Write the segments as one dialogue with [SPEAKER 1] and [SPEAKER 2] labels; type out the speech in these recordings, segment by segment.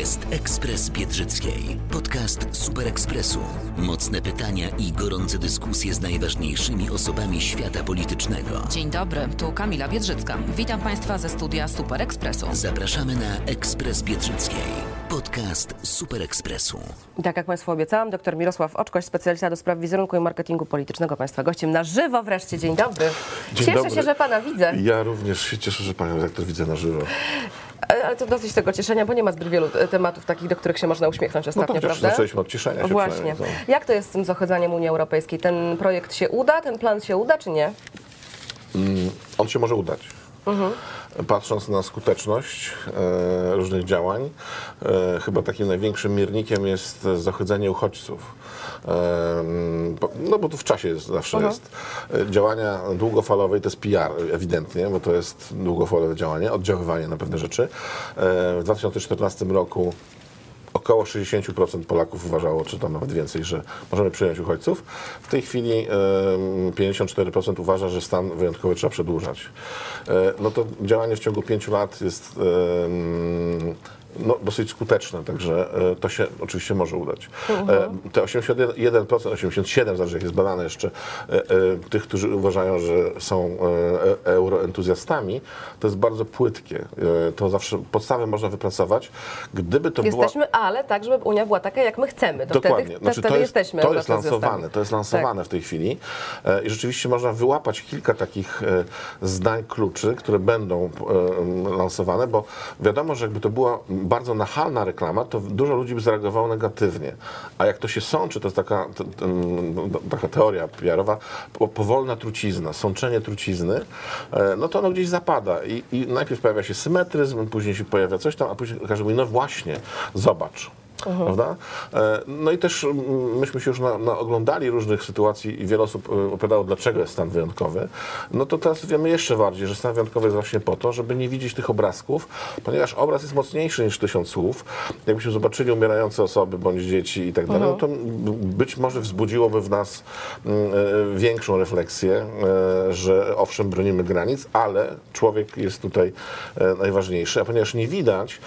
[SPEAKER 1] Jest Ekspres Biedrzyckiej, podcast Super Ekspresu. Mocne pytania i gorące dyskusje z najważniejszymi osobami świata politycznego.
[SPEAKER 2] Dzień dobry, tu Kamila Biedrzycka. Witam Państwa ze studia Super Ekspresu.
[SPEAKER 1] Zapraszamy na Ekspres Biedrzyckiej, podcast Super Ekspresu.
[SPEAKER 3] Tak jak Państwu obiecałam, dr Mirosław Oczkoś, specjalista do spraw wizerunku i marketingu politycznego Państwa gościem na żywo wreszcie. Dzień dobry.
[SPEAKER 4] Dzień
[SPEAKER 3] cieszę
[SPEAKER 4] dobry.
[SPEAKER 3] się, że Pana widzę.
[SPEAKER 4] Ja również się cieszę, że panią redaktor widzę na żywo.
[SPEAKER 3] Ale to dosyć tego cieszenia, bo nie ma zbyt wielu e, tematów takich, do których się można uśmiechnąć
[SPEAKER 4] No to
[SPEAKER 3] ostatnio,
[SPEAKER 4] chociaż
[SPEAKER 3] prawda?
[SPEAKER 4] zaczęliśmy od cieszenia się
[SPEAKER 3] Właśnie.
[SPEAKER 4] to-
[SPEAKER 3] Jak to jest z tym zachodzaniem Unii Europejskiej? Ten projekt się uda, ten plan się uda, czy nie?
[SPEAKER 4] On się może udać. Patrząc na skuteczność e, różnych działań, e, chyba takim największym miernikiem jest zachodzenie uchodźców. E, bo- no bo to w czasie jest, zawsze jest. E, Działania długofalowe i to jest PR ewidentnie, bo to jest długofalowe działanie, oddziaływanie na pewne rzeczy. E, w 2014 roku Około 60% Polaków uważało, czy tam nawet więcej, że możemy przyjąć uchodźców. W tej chwili em, 54% uważa, że stan wyjątkowy trzeba przedłużać. E, No to działanie w ciągu 5 lat jest no, dosyć skuteczne, także e, to się oczywiście może udać. E, Te 81%, 87% zależy jak jest badane jeszcze, e, tych, którzy uważają, że są euroentuzjastami, to jest bardzo płytkie. To zawsze podstawę można wypracować. Gdyby to była...
[SPEAKER 3] Jesteśmy, ale tak, żeby Unia była taka, jak my chcemy. To
[SPEAKER 4] Dokładnie.
[SPEAKER 3] wtedy,
[SPEAKER 4] Znaczy,
[SPEAKER 3] wtedy
[SPEAKER 4] to jest,
[SPEAKER 3] jesteśmy
[SPEAKER 4] to jest lansowane, to jest lansowane w tej chwili i rzeczywiście można wyłapać kilka takich zdań kluczy, które będą lansowane, bo wiadomo, że jakby to była bardzo nachalna reklama, to dużo ludzi by zareagowało negatywnie. A jak to się sączy, to jest taka, taka teoria PR-owa, po- powolna trucizna, sączenie trucizny, e, no to ono gdzieś zapada i, i najpierw pojawia się symetryzm, później się pojawia coś tam, a później każdy mówi, no właśnie, zobacz. Prawda? E, No i też myśmy się już na, na oglądali różnych sytuacji i wiele osób e, opowiadało, dlaczego jest stan wyjątkowy. No to teraz wiemy jeszcze bardziej, że stan wyjątkowy jest właśnie po to, żeby nie widzieć tych obrazków, ponieważ obraz jest mocniejszy niż tysiąc słów. Jakbyśmy zobaczyli umierające osoby bądź dzieci i tak dalej, no to być może wzbudziłoby w nas e, większą refleksję, że owszem, bronimy granic, ale człowiek jest tutaj najważniejszy, a ponieważ nie widać,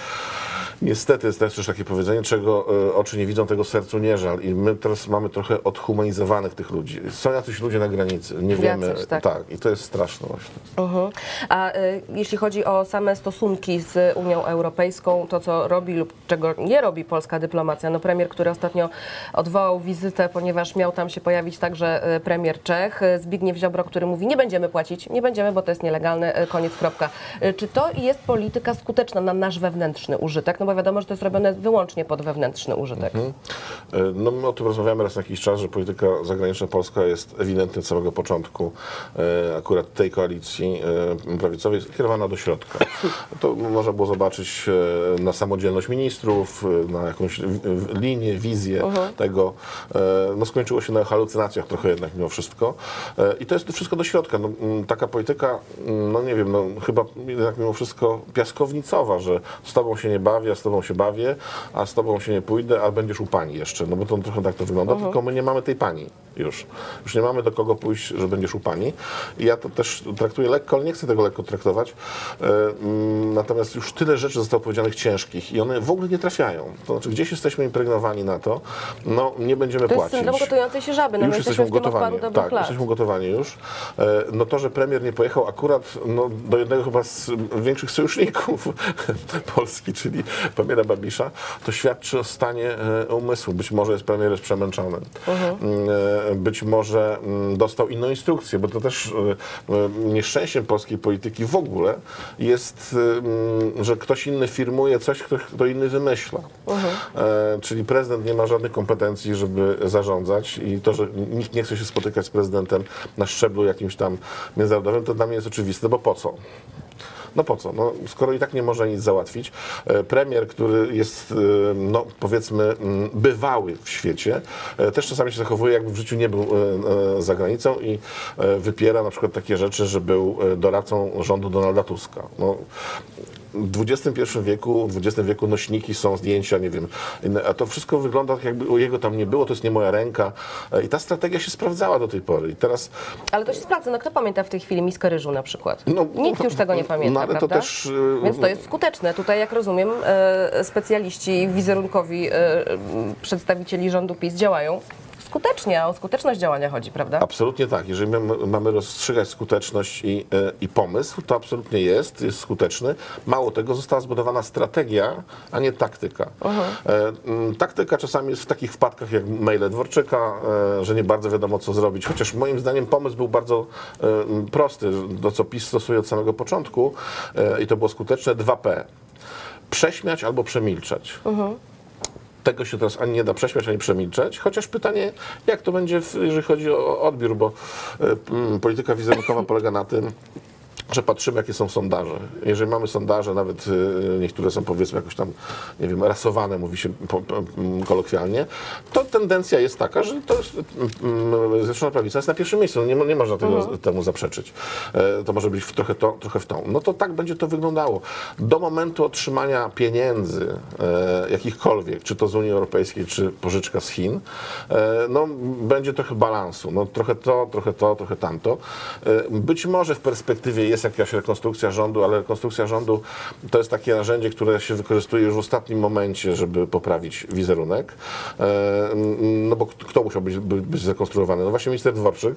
[SPEAKER 4] Niestety to jest też takie powiedzenie, czego e, oczy nie widzą, tego sercu nie żal. I my teraz mamy trochę odhumanizowanych tych ludzi. Są jacyś ludzie na granicy, nie wiemy.
[SPEAKER 3] Jacyś, tak.
[SPEAKER 4] I to jest straszne właśnie.
[SPEAKER 3] Mhm. A y, jeśli chodzi o same stosunki z Unią Europejską, to co robi lub czego nie robi polska dyplomacja, no premier, który ostatnio odwołał wizytę, ponieważ miał tam się pojawić także y, premier Czech, Zbigniew Ziobro, który mówi, nie będziemy płacić, nie będziemy, bo to jest nielegalne, koniec, kropka. Czy to jest polityka skuteczna na nasz wewnętrzny użytek? No bo wiadomo, że to jest robione wyłącznie pod wewnętrzny użytek.
[SPEAKER 4] E, No my o tym rozmawiamy raz na jakiś czas, że polityka zagraniczna Polska jest ewidentnie od samego początku e, akurat tej koalicji e, prawicowej kierowana do środka. To można było zobaczyć na samodzielność ministrów, na jakąś linię, wizję tego. E, No skończyło się na halucynacjach trochę jednak mimo wszystko. I to jest wszystko do środka. No, taka polityka, no nie wiem, no chyba jednak mimo wszystko piaskownicowa, że z tobą się nie bawię, a z tobą się bawię, a z tobą się nie pójdę, a będziesz u pani jeszcze. No bo to trochę tak to wygląda, tylko my nie mamy tej pani już. Już nie mamy do kogo pójść, że będziesz u pani. I ja to też traktuję lekko, ale nie chcę tego lekko traktować. E, mm, Natomiast już tyle rzeczy zostało powiedzianych ciężkich i one w ogóle nie trafiają. To znaczy gdzieś jesteśmy impregnowani na to, no nie będziemy
[SPEAKER 3] To jest
[SPEAKER 4] płacić.
[SPEAKER 3] syndrom gotującej się żaby, no
[SPEAKER 4] już
[SPEAKER 3] my jesteśmy
[SPEAKER 4] jesteśmy
[SPEAKER 3] dobrych
[SPEAKER 4] Tak,
[SPEAKER 3] lat.
[SPEAKER 4] jesteśmy ugotowani już. E, No to, że premier nie pojechał akurat no, do jednego chyba z większych sojuszników Polski, czyli premiera Babisza, to świadczy o stanie e, umysłu. Być może jest premier jest przemęczony.
[SPEAKER 3] Mhm.
[SPEAKER 4] E, Być może mm, dostał inną instrukcję, bo to też e, nieszczęściem polskiej polityki w ogóle jest, mm, że ktoś inny firmuje coś, kto, inny wymyśla.
[SPEAKER 3] Mhm.
[SPEAKER 4] Czyli prezydent nie ma żadnych kompetencji, żeby zarządzać i to, że nikt nie chce się spotykać z prezydentem na szczeblu jakimś tam międzynarodowym, to dla mnie jest oczywiste, bo po co? No po co? No, skoro i tak nie może nic załatwić. E, Premier, który jest, e, no powiedzmy, mm, bywały w świecie, e, też czasami się zachowuje, jakby w życiu nie był za granicą i wypiera na przykład takie rzeczy, że był doradcą rządu Donalda Tuska. No, w XXI wieku, w XX wieku nośniki są zdjęcia, nie wiem, a to wszystko wygląda tak, jakby jego tam nie było, to jest nie moja ręka. E, I ta strategia się sprawdzała do tej pory. I teraz
[SPEAKER 3] Ale to się sprawdza. No kto pamięta w tej chwili Miskę Ryżu na przykład?
[SPEAKER 4] No,
[SPEAKER 3] Nikt już tego nie
[SPEAKER 4] no,
[SPEAKER 3] pamięta,
[SPEAKER 4] ale to też, y,
[SPEAKER 3] Więc to jest skuteczne. Tutaj, jak rozumiem, e, specjaliści wizerunkowi e, przedstawicieli rządu PiS działają skutecznie, a o skuteczność działania chodzi, prawda?
[SPEAKER 4] Absolutnie tak. Jeżeli my mamy rozstrzygać skuteczność i, e, i pomysł, to absolutnie jest, jest skuteczny. Mało tego, została zbudowana strategia, a nie taktyka. M, taktyka czasami jest w takich wpadkach jak maile Dworczyka, e, że nie bardzo wiadomo co zrobić. Chociaż moim zdaniem pomysł był bardzo prosty, to co PiS stosuje od samego początku i to było skuteczne 2P. Prześmiać albo przemilczać. Tego się teraz ani nie da prześmiać, ani przemilczeć. Chociaż pytanie, jak to będzie, jeżeli chodzi o odbiór, bo e, polityka wizerunkowa polega na tym, że patrzymy, jakie są sondaże. Jeżeli mamy sondaże, nawet y, niektóre są powiedzmy jakoś tam, nie wiem, rasowane, mówi się po, po, mm, kolokwialnie, to tendencja jest taka, że to jest, mm, Zjednoczona Prawica jest na pierwszym miejscu. No Nie, nie można tego, temu zaprzeczyć. E, To może być w trochę, to, trochę w tą. No to tak będzie to wyglądało. Do momentu otrzymania pieniędzy e, jakichkolwiek, czy to z Unii Europejskiej, czy pożyczka z Chin, e, no będzie trochę balansu. No trochę to, trochę to, trochę tamto. Być może w perspektywie jest jakaś rekonstrukcja rządu, ale rekonstrukcja rządu to jest takie narzędzie, które się wykorzystuje już w ostatnim momencie, żeby poprawić wizerunek. E, No bo kto musiał być, by- być zrekonstruowany? No właśnie minister Dworczyk,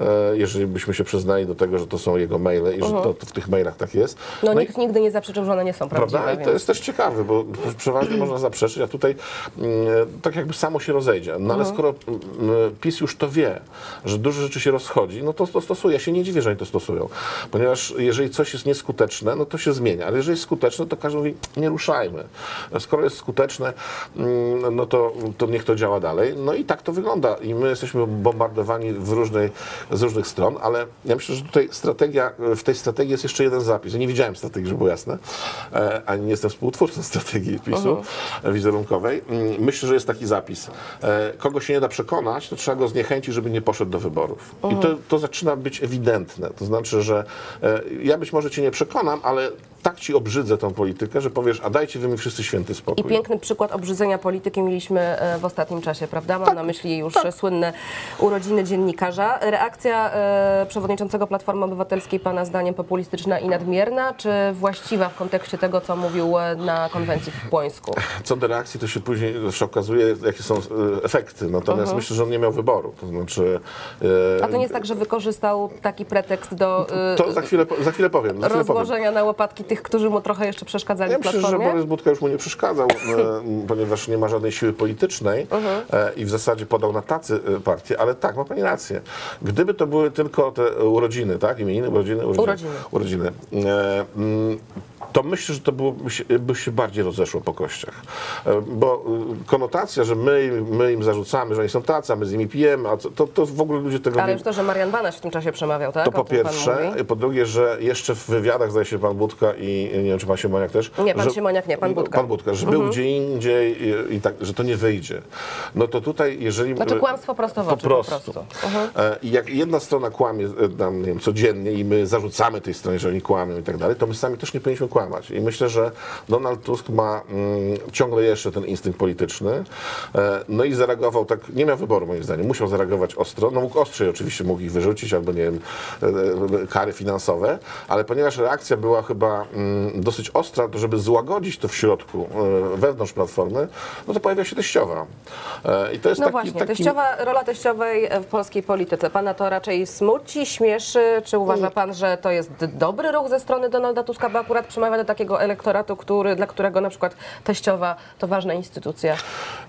[SPEAKER 4] e, jeżeli byśmy się przyznali do tego, że to są jego maile i że to, to w tych mailach tak jest.
[SPEAKER 3] No,
[SPEAKER 4] i-
[SPEAKER 3] nikt nigdy nie zaprzeczył, że one nie są prawdziwe.
[SPEAKER 4] Prawda? I to jest też ciekawe, bo przeważnie można zaprzeczyć, a tutaj mm, tak jakby samo się rozejdzie. No ale skoro mm, PiS już to wie, że dużo rzeczy się rozchodzi, no to to stosuje. Ja się nie dziwię, że oni to stosują. Ponieważ jeżeli coś jest nieskuteczne, no to się zmienia. Ale jeżeli jest skuteczne, to każdy mówi, nie ruszajmy. Skoro jest skuteczne, mm, no to, to niech to działa dalej. No i tak to wygląda. I my jesteśmy bombardowani w różnej, z różnych stron, ale ja myślę, że tutaj strategia, w tej strategii jest jeszcze jeden zapis. Ja nie widziałem strategii, żeby było jasne, e, ani nie jestem współtwórcą strategii PiSu wizerunkowej. Mm, Myślę, że jest taki zapis. E, Kogo się nie da przekonać, to trzeba go zniechęcić, żeby nie poszedł do wyborów. I to, to zaczyna być ewidentne. To znaczy, że ja być może cię nie przekonam, ale tak ci obrzydzę tą politykę, że powiesz, a dajcie wy mi wszyscy święty spokój.
[SPEAKER 3] I piękny przykład obrzydzenia polityki mieliśmy e, w ostatnim czasie, prawda?
[SPEAKER 4] Tak,
[SPEAKER 3] Mam na myśli już słynne urodziny dziennikarza. Reakcja e, przewodniczącego Platformy Obywatelskiej pana zdaniem populistyczna i nadmierna, czy właściwa w kontekście tego, co mówił e, na konwencji w Płońsku?
[SPEAKER 4] Co do reakcji, to się później też okazuje, jakie są efekty. Natomiast myślę, że on nie miał wyboru. To znaczy.
[SPEAKER 3] A to nie jest tak, że wykorzystał taki pretekst do
[SPEAKER 4] To za chwilę, za chwilę powiem. Za chwilę powiem.
[SPEAKER 3] rozłożenia na łopatki tych, którzy mu trochę jeszcze przeszkadzali
[SPEAKER 4] Ja
[SPEAKER 3] w
[SPEAKER 4] myślę, że? Borys Budka już mu nie przeszkadzał, e, ponieważ nie ma żadnej siły politycznej e, i w zasadzie podał na tacy e, partię, ale tak, ma pani rację. Gdyby to były tylko te urodziny, tak? Imieniny, urodziny?
[SPEAKER 3] Urodziny.
[SPEAKER 4] urodziny. E, mm, to myślę, że to byłoby się, by się bardziej rozeszło po kościach. E, Bo e, konotacja, że my, my im zarzucamy, że oni są tacy, a my z nimi pijemy, a to, to w ogóle ludzie tego
[SPEAKER 3] Ale
[SPEAKER 4] nie...
[SPEAKER 3] już to, że Marian Banaś w tym czasie przemawiał, tak?
[SPEAKER 4] To po pierwsze. Po drugie, że jeszcze w wywiadach, zdaje się, pan Budka i nie wiem, czy pan Siemoniak też.
[SPEAKER 3] Nie, pan
[SPEAKER 4] że,
[SPEAKER 3] Siemoniak nie, pan Budka. Mhm.
[SPEAKER 4] Pan Budka, że był gdzie indziej i, i tak, że to nie wyjdzie. No to tutaj, jeżeli...
[SPEAKER 3] Znaczy kłamstwo prosto w oczy,
[SPEAKER 4] Po prostu.
[SPEAKER 3] po prostu. Mhm.
[SPEAKER 4] E, I jak jedna strona kłamie e, tam, nie wiem, codziennie i my zarzucamy tej stronie, że oni kłamią i tak dalej, to my sami też nie powinniśmy kłamać. I myślę, że Donald Tusk ma mm, ciągle jeszcze ten instynkt polityczny. E, no i zareagował tak, nie miał wyboru moim zdaniem, musiał zareagować ostro. No mógł ostrzej oczywiście, mógł ich wyrzucić albo nie wiem, e, e, kary finansowe, ale ponieważ reakcja była chyba mm, dosyć ostra, to żeby złagodzić to w środku, wewnątrz Platformy, no to pojawia się teściowa. I to jest
[SPEAKER 3] No
[SPEAKER 4] taki,
[SPEAKER 3] właśnie,
[SPEAKER 4] taki...
[SPEAKER 3] teściowa, rola teściowej w polskiej polityce. Pana to raczej smuci, śmieszy? Czy uważa pan, że to jest dobry ruch ze strony Donalda Tuska, by akurat przemawiać sprawę do takiego elektoratu, który, dla którego na przykład teściowa to ważna instytucja.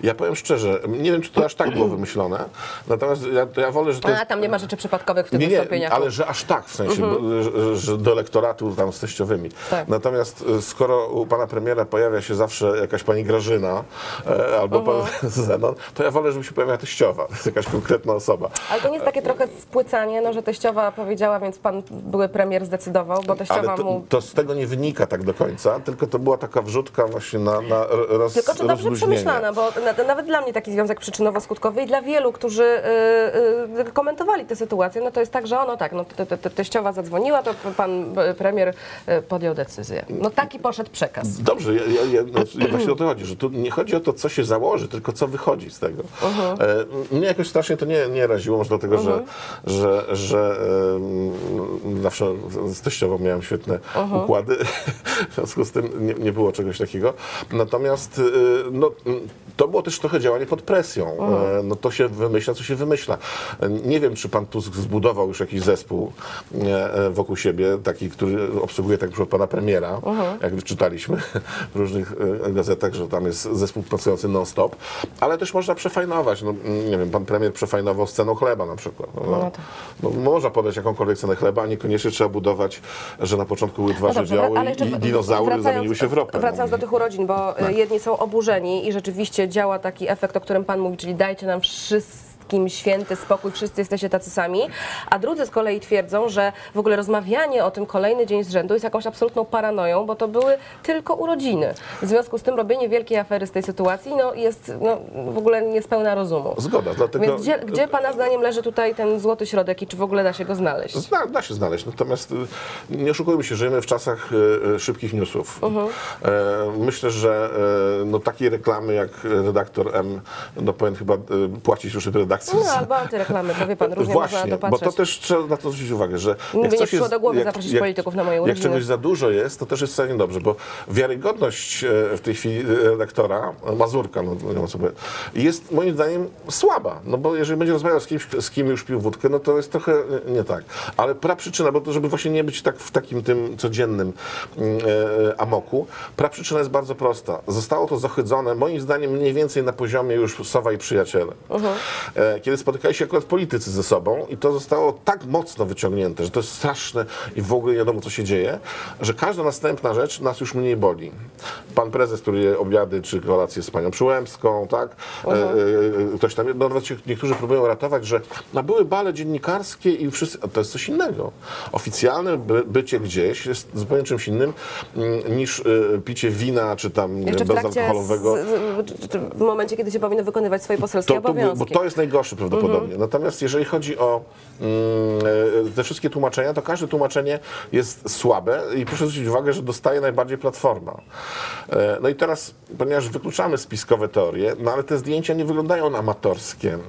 [SPEAKER 4] Ja powiem szczerze, nie wiem, czy to aż tak było wymyślone, natomiast ja, ja wolę, że to jest...
[SPEAKER 3] A tam nie ma rzeczy przypadkowych w tych
[SPEAKER 4] Nie, nie, ale że aż tak, w sensie, bo, że, że do elektoratu tam z teściowymi.
[SPEAKER 3] Tak.
[SPEAKER 4] Natomiast e, skoro u pana premiera pojawia się zawsze jakaś pani Grażyna e, albo pan Zenon, to ja wolę, żeby się pojawiała teściowa, jakaś konkretna osoba.
[SPEAKER 3] Ale to nie jest takie trochę spłycanie, no, że teściowa powiedziała, więc pan były premier zdecydował, bo teściowa
[SPEAKER 4] Ale to,
[SPEAKER 3] mu...
[SPEAKER 4] to z tego nie wynika tak do końca, tylko to była taka wrzutka właśnie na, na roz,
[SPEAKER 3] Tylko czy dobrze przemyślana, bo na, nawet dla mnie taki związek przyczynowo-skutkowy i dla wielu, którzy y, y, komentowali tę sytuację, no to jest tak, że ono tak, no te, te, te, teściowa zadzwoniła, to pan y, premier y, podjął decyzję. No taki poszedł przekaz.
[SPEAKER 4] Dobrze, ja, ja, ja, no, właśnie o to chodzi, że tu nie chodzi o to, co się założy, tylko co wychodzi z tego. E, mnie jakoś strasznie to nie, nie raziło, może dlatego, że, że, że em, zawsze z teściową miałem świetne układy, w związku z tym nie, nie było czegoś takiego. Natomiast e, no, to było też trochę działanie pod presją. E, no to się wymyśla, co się wymyśla. E, Nie wiem, czy pan Tusk zbudował już jakiś zespół e, wokół siebie, taki, który obsługuje tak przykład pana premiera, jak wyczytaliśmy w różnych gazetach, że tam jest zespół pracujący non-stop, ale też można przefajnować. No, mm, nie wiem, pan premier przefajnował z ceną chleba na przykład. No, no, można podać jakąkolwiek cenę chleba, a niekoniecznie trzeba budować, że na początku były dwa
[SPEAKER 3] No dobrze,
[SPEAKER 4] żywioły
[SPEAKER 3] ale jeszcze
[SPEAKER 4] dinozaury
[SPEAKER 3] wracając-
[SPEAKER 4] zamieniły się w ropę.
[SPEAKER 3] Wracając
[SPEAKER 4] no.
[SPEAKER 3] do tych urodzin, bo y, jedni są oburzeni i rzeczywiście działa taki efekt, o którym Pan mówi, czyli dajcie nam wszystkim święty spokój, wszyscy jesteście tacy sami, a drudzy z kolei twierdzą, że w ogóle rozmawianie o tym kolejny dzień z rzędu jest jakąś absolutną paranoją, bo to były tylko urodziny. W związku z tym robienie wielkiej afery z tej sytuacji no, jest no, w ogóle niespełna rozumu.
[SPEAKER 4] Zgoda, dlatego...
[SPEAKER 3] Więc gdzie, gdzie Pana zdaniem leży tutaj ten złoty środek i czy w ogóle da się go znaleźć?
[SPEAKER 4] Zna, da się znaleźć, natomiast y, nie oszukujmy się, żyjemy w czasach y, y, szybkich newsów.
[SPEAKER 3] Mhm.
[SPEAKER 4] E, myślę, że e, no, takiej reklamy jak redaktor M, no powinien chyba płacić już redakcji.
[SPEAKER 3] No albo antyreklamy, to wie Pan, różnie można
[SPEAKER 4] Właśnie,
[SPEAKER 3] na to
[SPEAKER 4] bo to też trzeba na to zwrócić uwagę, że jak
[SPEAKER 3] nie
[SPEAKER 4] coś
[SPEAKER 3] przyszło
[SPEAKER 4] jest,
[SPEAKER 3] do głowy
[SPEAKER 4] jak,
[SPEAKER 3] zaprosić
[SPEAKER 4] jak,
[SPEAKER 3] polityków na moje
[SPEAKER 4] Jak
[SPEAKER 3] urodziny.
[SPEAKER 4] czegoś za dużo jest, to też jest wcale niedobrze, bo wiarygodność e, w tej chwili redaktora, Mazurka, no, nie mam sobie, jest moim zdaniem słaba, no bo jeżeli będzie rozmawiał z kimś, z kim już pił wódkę, no to jest trochę e, nie tak. Ale praprzyczyna, bo to żeby właśnie nie być tak w takim tym codziennym mm, e, amoku, praprzyczyna jest bardzo prosta. Zostało to zachydzone, moim zdaniem, mniej więcej na poziomie już Sowa i przyjaciele. E, Kiedy spotykali się akurat politycy ze sobą i to zostało tak mocno wyciągnięte, że to jest straszne i w ogóle nie wiadomo, co się dzieje, że każda następna rzecz nas już mniej boli. Pan prezes, który je obiady czy kolacje z panią Przyłębską, tak? E, e, ktoś tam, no niektórzy próbują ratować, że no, były bale dziennikarskie i wszyscy, to jest coś innego. Oficjalne by, bycie gdzieś jest zupełnie czymś innym mm, niż e, picie wina czy tam
[SPEAKER 3] w
[SPEAKER 4] bezalkoholowego.
[SPEAKER 3] czy w momencie, kiedy się powinno wykonywać swoje poselskie
[SPEAKER 4] To, to,
[SPEAKER 3] obowiązki.
[SPEAKER 4] bo to jest najgorsze prawdopodobnie. Natomiast jeżeli chodzi o mm, e, te wszystkie tłumaczenia, to każde tłumaczenie jest słabe i proszę zwrócić uwagę, że dostaje najbardziej Platforma. E, no i teraz, ponieważ wykluczamy spiskowe teorie, no ale te zdjęcia nie wyglądają na amatorskie mm,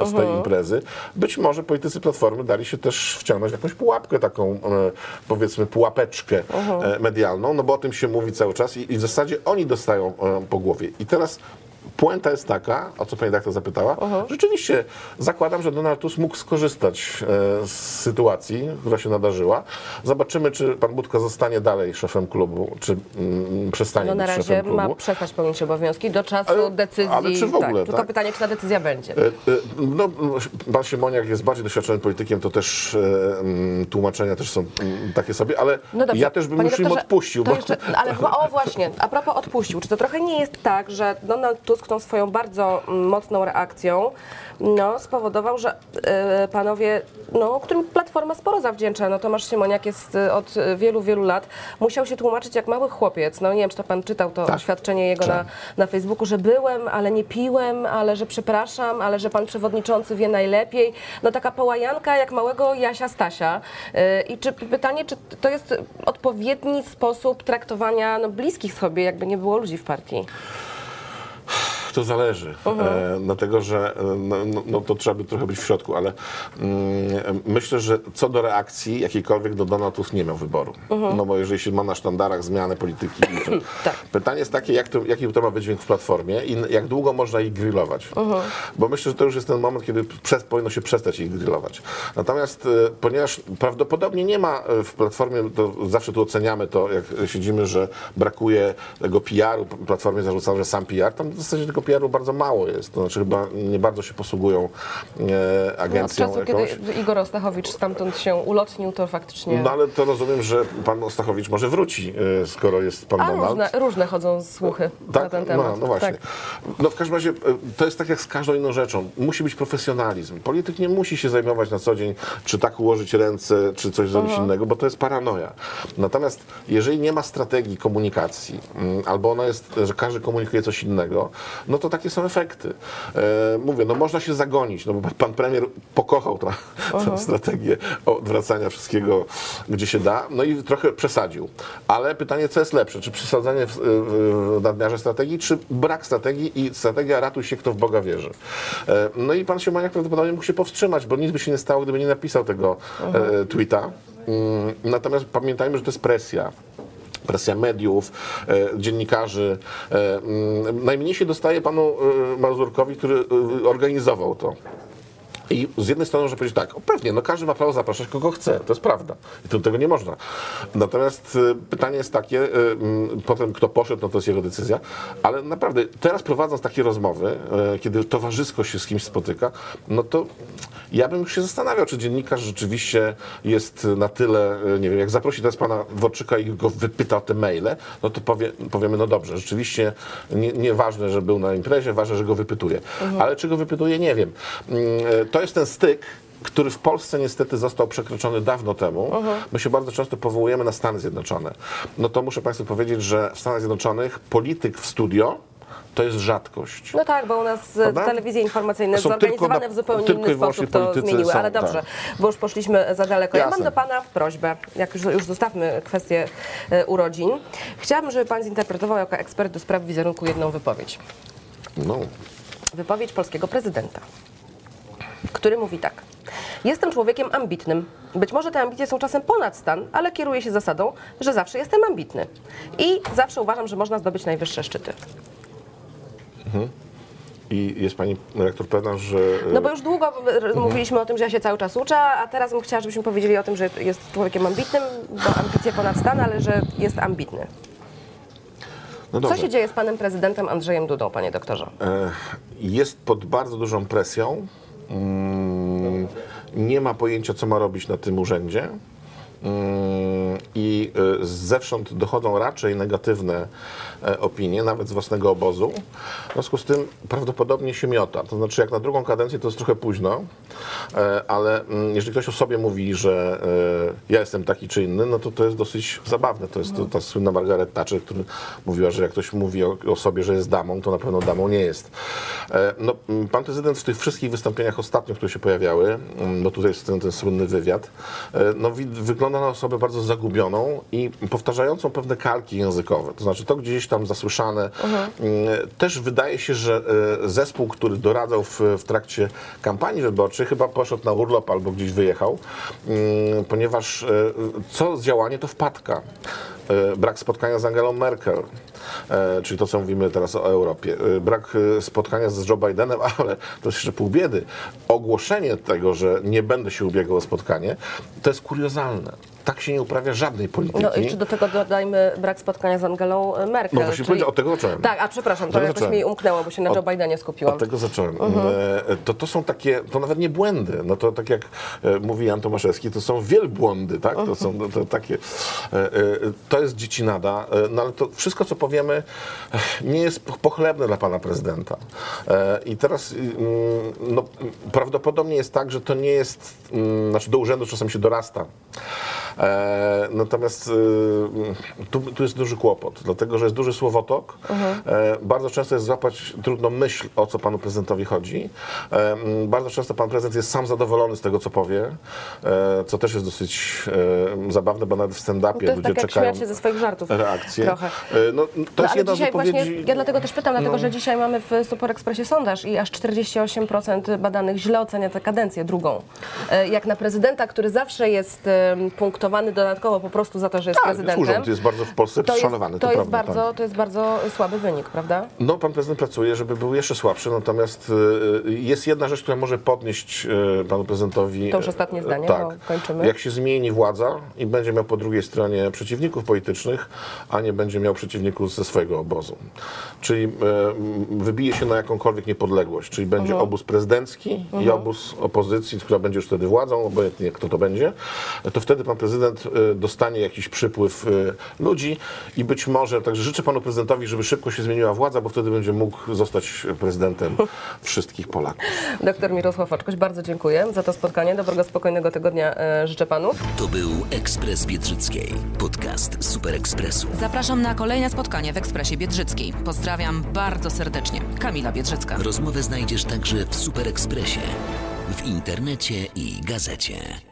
[SPEAKER 4] e, z tej imprezy, być może politycy Platformy dali się też wciągnąć w jakąś pułapkę taką, powiedzmy pułapeczkę e, medialną, no bo o tym się mówi cały czas i, i w zasadzie oni dostają po głowie. I teraz Puenta jest taka, o co pani redaktor zapytała, rzeczywiście zakładam, że Donald Tusk mógł skorzystać e, z sytuacji, która się nadarzyła. Zobaczymy, czy pan Budka zostanie dalej szefem klubu, czy mm, przestanie
[SPEAKER 3] No na
[SPEAKER 4] być
[SPEAKER 3] razie
[SPEAKER 4] szefem klubu.
[SPEAKER 3] ma przestać pełnić obowiązki do czasu
[SPEAKER 4] Ale-
[SPEAKER 3] decyzji.
[SPEAKER 4] ale czy w ogóle,
[SPEAKER 3] tak. Tylko
[SPEAKER 4] tak?
[SPEAKER 3] pytanie, czy ta decyzja będzie.
[SPEAKER 4] E, e, No, pan Siemoniak jest bardziej doświadczonym politykiem, to też mm, tłumaczenia też są mm, takie sobie, ale
[SPEAKER 3] No dobrze,
[SPEAKER 4] ja też bym już im odpuścił. Bo,
[SPEAKER 3] jeszcze, ale o właśnie, a propos odpuścił, czy to trochę nie jest tak, że Donald Tusk tą swoją bardzo mm, mocną reakcją no, spowodował, że e, panowie, no, którym Platforma sporo zawdzięcza, no Tomasz Siemoniak jest e, od e, wielu, wielu lat, musiał się tłumaczyć jak mały chłopiec. No nie wiem, czy to pan czytał to
[SPEAKER 4] Tak.
[SPEAKER 3] oświadczenie jego na, na Facebooku, że byłem, ale nie piłem, ale że przepraszam, ale że pan przewodniczący wie najlepiej. No taka połajanka jak małego Jasia Stasia. Yy, I czy pytanie, czy to jest odpowiedni sposób traktowania no, bliskich sobie, jakby nie było ludzi w partii?
[SPEAKER 4] To zależy, e, dlatego że e, no, no, no to trzeba by trochę być w środku, ale mm, myślę, że co do reakcji jakiejkolwiek, do Donald Tusk nie miał wyboru. No bo jeżeli się ma na sztandarach zmianę polityki, to
[SPEAKER 3] Tak.
[SPEAKER 4] pytanie jest takie, jak to, jaki to ma wydźwięk w Platformie i jak długo można ich grillować. Bo myślę, że to już jest ten moment, kiedy przez, powinno się przestać ich grillować. Natomiast e, ponieważ prawdopodobnie nie ma e, w Platformie, to zawsze tu oceniamy to, jak siedzimy, że brakuje tego PR-u, Platformie zarzucano, że sam PR, tam w zasadzie tego PR-u bardzo mało jest, to znaczy chyba nie bardzo się posługują e,
[SPEAKER 3] No, od
[SPEAKER 4] agencją
[SPEAKER 3] czasu,
[SPEAKER 4] jakąś.
[SPEAKER 3] kiedy Igor Ostachowicz stamtąd się ulotnił, to faktycznie...
[SPEAKER 4] No ale to rozumiem, że pan Ostachowicz może wróci, e, skoro jest pan
[SPEAKER 3] A
[SPEAKER 4] Donald.
[SPEAKER 3] różne, różne chodzą słuchy na
[SPEAKER 4] Tak,
[SPEAKER 3] ten temat.
[SPEAKER 4] no, no właśnie.
[SPEAKER 3] Tak.
[SPEAKER 4] No w każdym razie e, to jest tak jak z każdą inną rzeczą. Musi być profesjonalizm. Polityk nie musi się zajmować na co dzień, czy tak ułożyć ręce, czy coś zrobić innego, bo to jest paranoja. Natomiast jeżeli nie ma strategii komunikacji, mm, albo ona jest, że każdy komunikuje coś innego, no to takie są efekty. E, mówię, no można się zagonić, no bo pan premier pokochał tę tę strategię odwracania wszystkiego, gdzie się da, no i trochę przesadził. Ale pytanie, co jest lepsze? Czy przesadzenie w, w nadmiarze strategii, czy brak strategii i strategia ratuj się, kto w Boga wierzy. E, No i pan Siemaniak prawdopodobnie mógł się powstrzymać, bo nic by się nie stało, gdyby nie napisał tego e, tweeta. Mm, Natomiast pamiętajmy, że to jest presja presja mediów, e, dziennikarzy. E, mm, najmniej się dostaje panu e, Mazurkowi, który organizował to. I z jednej strony można powiedzieć tak, o pewnie, no każdy ma prawo zapraszać kogo chce, to jest prawda. I tu tego nie można. Natomiast e, pytanie jest takie, e, mm, potem kto poszedł, no to jest jego decyzja, ale naprawdę teraz prowadząc takie rozmowy, e, kiedy towarzysko się z kimś spotyka, no to ja bym się zastanawiał, czy dziennikarz rzeczywiście jest na tyle, nie wiem, jak zaprosi teraz pana Dworczyka i go wypyta o te maile, no to powie, powiemy, no dobrze, rzeczywiście nie- nieważne, że był na imprezie, ważne, że go wypytuje. Ale czy go wypytuje, nie wiem. Mm, To jest ten styk, który w Polsce niestety został przekroczony dawno temu. My się bardzo często powołujemy na Stany Zjednoczone. No to muszę Państwu powiedzieć, że w Stanach Zjednoczonych polityk w studio to jest rzadkość.
[SPEAKER 3] No tak, bo u nas e,
[SPEAKER 4] Prawda?
[SPEAKER 3] telewizje informacyjne
[SPEAKER 4] Są
[SPEAKER 3] zorganizowane
[SPEAKER 4] tylko na-
[SPEAKER 3] w zupełnie inny sposób to zmieniły.
[SPEAKER 4] są,
[SPEAKER 3] Ale dobrze,
[SPEAKER 4] tak.
[SPEAKER 3] bo już poszliśmy za daleko. Ja mam
[SPEAKER 4] Jasne.
[SPEAKER 3] do Pana prośbę, jak już, już zostawmy kwestię e, urodzin. Chciałabym, żeby Pan zinterpretował jako ekspert do spraw wizerunku jedną wypowiedź.
[SPEAKER 4] No.
[SPEAKER 3] Wypowiedź polskiego prezydenta, który mówi tak. Jestem człowiekiem ambitnym. Być może te ambicje są czasem ponad stan, ale kieruję się zasadą, że zawsze jestem ambitny. I zawsze uważam, że można zdobyć najwyższe szczyty.
[SPEAKER 4] I jest pani rektor pewna, że... e,
[SPEAKER 3] No bo już długo r- mówiliśmy o tym, że ja się cały czas uczę, a teraz bym chciała, żebyśmy powiedzieli o tym, że jest człowiekiem ambitnym, bo ambicje ponad stan, ale że jest ambitny.
[SPEAKER 4] no
[SPEAKER 3] Co się dzieje z panem prezydentem Andrzejem Dudą, panie doktorze?
[SPEAKER 4] E, jest pod bardzo dużą presją. Mm, Nie ma pojęcia, co ma robić na tym urzędzie. Mm, I e, zewsząd dochodzą raczej negatywne e, opinie, nawet z własnego obozu. W związku z tym prawdopodobnie się miota. To znaczy, jak na drugą kadencję to jest trochę późno, e, ale mm, jeżeli ktoś o sobie mówi, że e, ja jestem taki czy inny, no to to jest dosyć zabawne. To jest to, ta słynna Margaret Thatcher, która mówiła, że jak ktoś mówi o, o sobie, że jest damą, to na pewno damą nie jest. No, mm, pan prezydent w tych wszystkich wystąpieniach ostatnich, które się pojawiały, bo tutaj jest ten, ten słynny wywiad, no, wi- wygląda na osobę bardzo zagubioną i powtarzającą pewne kalki językowe. To znaczy to gdzieś tam zasłyszane. Mm, Też wydaje się, że e, zespół, który doradzał w, w trakcie kampanii wyborczej, chyba poszedł na urlop albo gdzieś wyjechał, mm, ponieważ e, co działanie to wpadka. E, Brak spotkania z Angelą Merkel, e, czyli to, co mówimy teraz o Europie. E, Brak spotkania z Joe Bidenem, ale to jest jeszcze pół biedy. Ogłoszenie tego, że nie będę się ubiegał o spotkanie, to jest kuriozalne. Tak się nie uprawia żadnej polityki.
[SPEAKER 3] No i czy do tego dodajmy brak spotkania z Angelą Merkel?
[SPEAKER 4] No właśnie powiedział, od tego zacząłem.
[SPEAKER 3] Tak, a przepraszam, to jakoś
[SPEAKER 4] zacząłem.
[SPEAKER 3] mi umknęło, bo się na Joe Bidenie skupiłam.
[SPEAKER 4] Od tego zacząłem.
[SPEAKER 3] Mhm.
[SPEAKER 4] E, To, to są takie, to nawet nie błędy, no to tak jak e, mówi Jan Tomaszewski, to są wielbłądy, tak? To są to, to takie, e, to jest dziecinada, no ale to wszystko, co powiemy, nie jest po- pochlebne dla pana prezydenta. I teraz mm, no, prawdopodobnie jest tak, że to nie jest, mm, znaczy do urzędu czasem się dorasta, natomiast e, tu, tu jest duży kłopot, dlatego że jest duży słowotok. E, bardzo często jest złapać trudną myśl, o co panu prezydentowi chodzi. E, bardzo często pan prezydent jest sam zadowolony z tego, co powie, e, co też jest dosyć e, zabawne, bo nawet w stand-upie
[SPEAKER 3] jest
[SPEAKER 4] ludzie
[SPEAKER 3] tak
[SPEAKER 4] czekają
[SPEAKER 3] się ze swoich żartów.
[SPEAKER 4] reakcje.
[SPEAKER 3] Trochę.
[SPEAKER 4] E, no, to
[SPEAKER 3] No,
[SPEAKER 4] jest jedna z
[SPEAKER 3] dzisiaj
[SPEAKER 4] wypowiedzi...
[SPEAKER 3] właśnie, ja dlatego też pytam, dlatego
[SPEAKER 4] No.
[SPEAKER 3] że dzisiaj mamy w Super Expressie sondaż i aż 48% badanych źle ocenia tę kadencję drugą. E, Jak na prezydenta, który zawsze jest em, punktowany dodatkowo po prostu za to, że jest
[SPEAKER 4] Tak,
[SPEAKER 3] prezydentem.
[SPEAKER 4] urząd jest bardzo w Polsce
[SPEAKER 3] to jest,
[SPEAKER 4] szanowany,
[SPEAKER 3] to,
[SPEAKER 4] to
[SPEAKER 3] jest
[SPEAKER 4] prawda,
[SPEAKER 3] bardzo,
[SPEAKER 4] tak.
[SPEAKER 3] to jest bardzo słaby wynik, prawda?
[SPEAKER 4] No, pan prezydent pracuje, żeby był jeszcze słabszy, natomiast y, jest jedna rzecz, która może podnieść y, panu prezydentowi.
[SPEAKER 3] To już
[SPEAKER 4] y,
[SPEAKER 3] ostatnie zdanie,
[SPEAKER 4] Tak.
[SPEAKER 3] bo kończymy.
[SPEAKER 4] Jak się zmieni władza i będzie miał po drugiej stronie przeciwników politycznych, a nie będzie miał przeciwników ze swojego obozu. Czyli y, wybije się na jakąkolwiek niepodległość, czyli będzie
[SPEAKER 3] Mhm.
[SPEAKER 4] obóz prezydencki i obóz opozycji, która będzie już wtedy władzą, obojętnie kto to będzie, to wtedy pan prezydent y, dostanie jakiś przypływ y, ludzi i być może, także życzę panu prezydentowi, żeby szybko się zmieniła władza, bo wtedy będzie mógł zostać prezydentem wszystkich Polaków.
[SPEAKER 3] Doktor Mirosław Oczkoś, bardzo dziękuję za to spotkanie. Dobrego, spokojnego tygodnia e, życzę panu.
[SPEAKER 1] To był Ekspres Biedrzyckiej, podcast Super Ekspresu.
[SPEAKER 2] Zapraszam na kolejne spotkanie w Ekspresie Biedrzyckiej. Pozdrawiam bardzo serdecznie. Kamila Biedrzycka.
[SPEAKER 1] Rozmowę znajdziesz także w Super Ekspresie, w internecie i gazecie.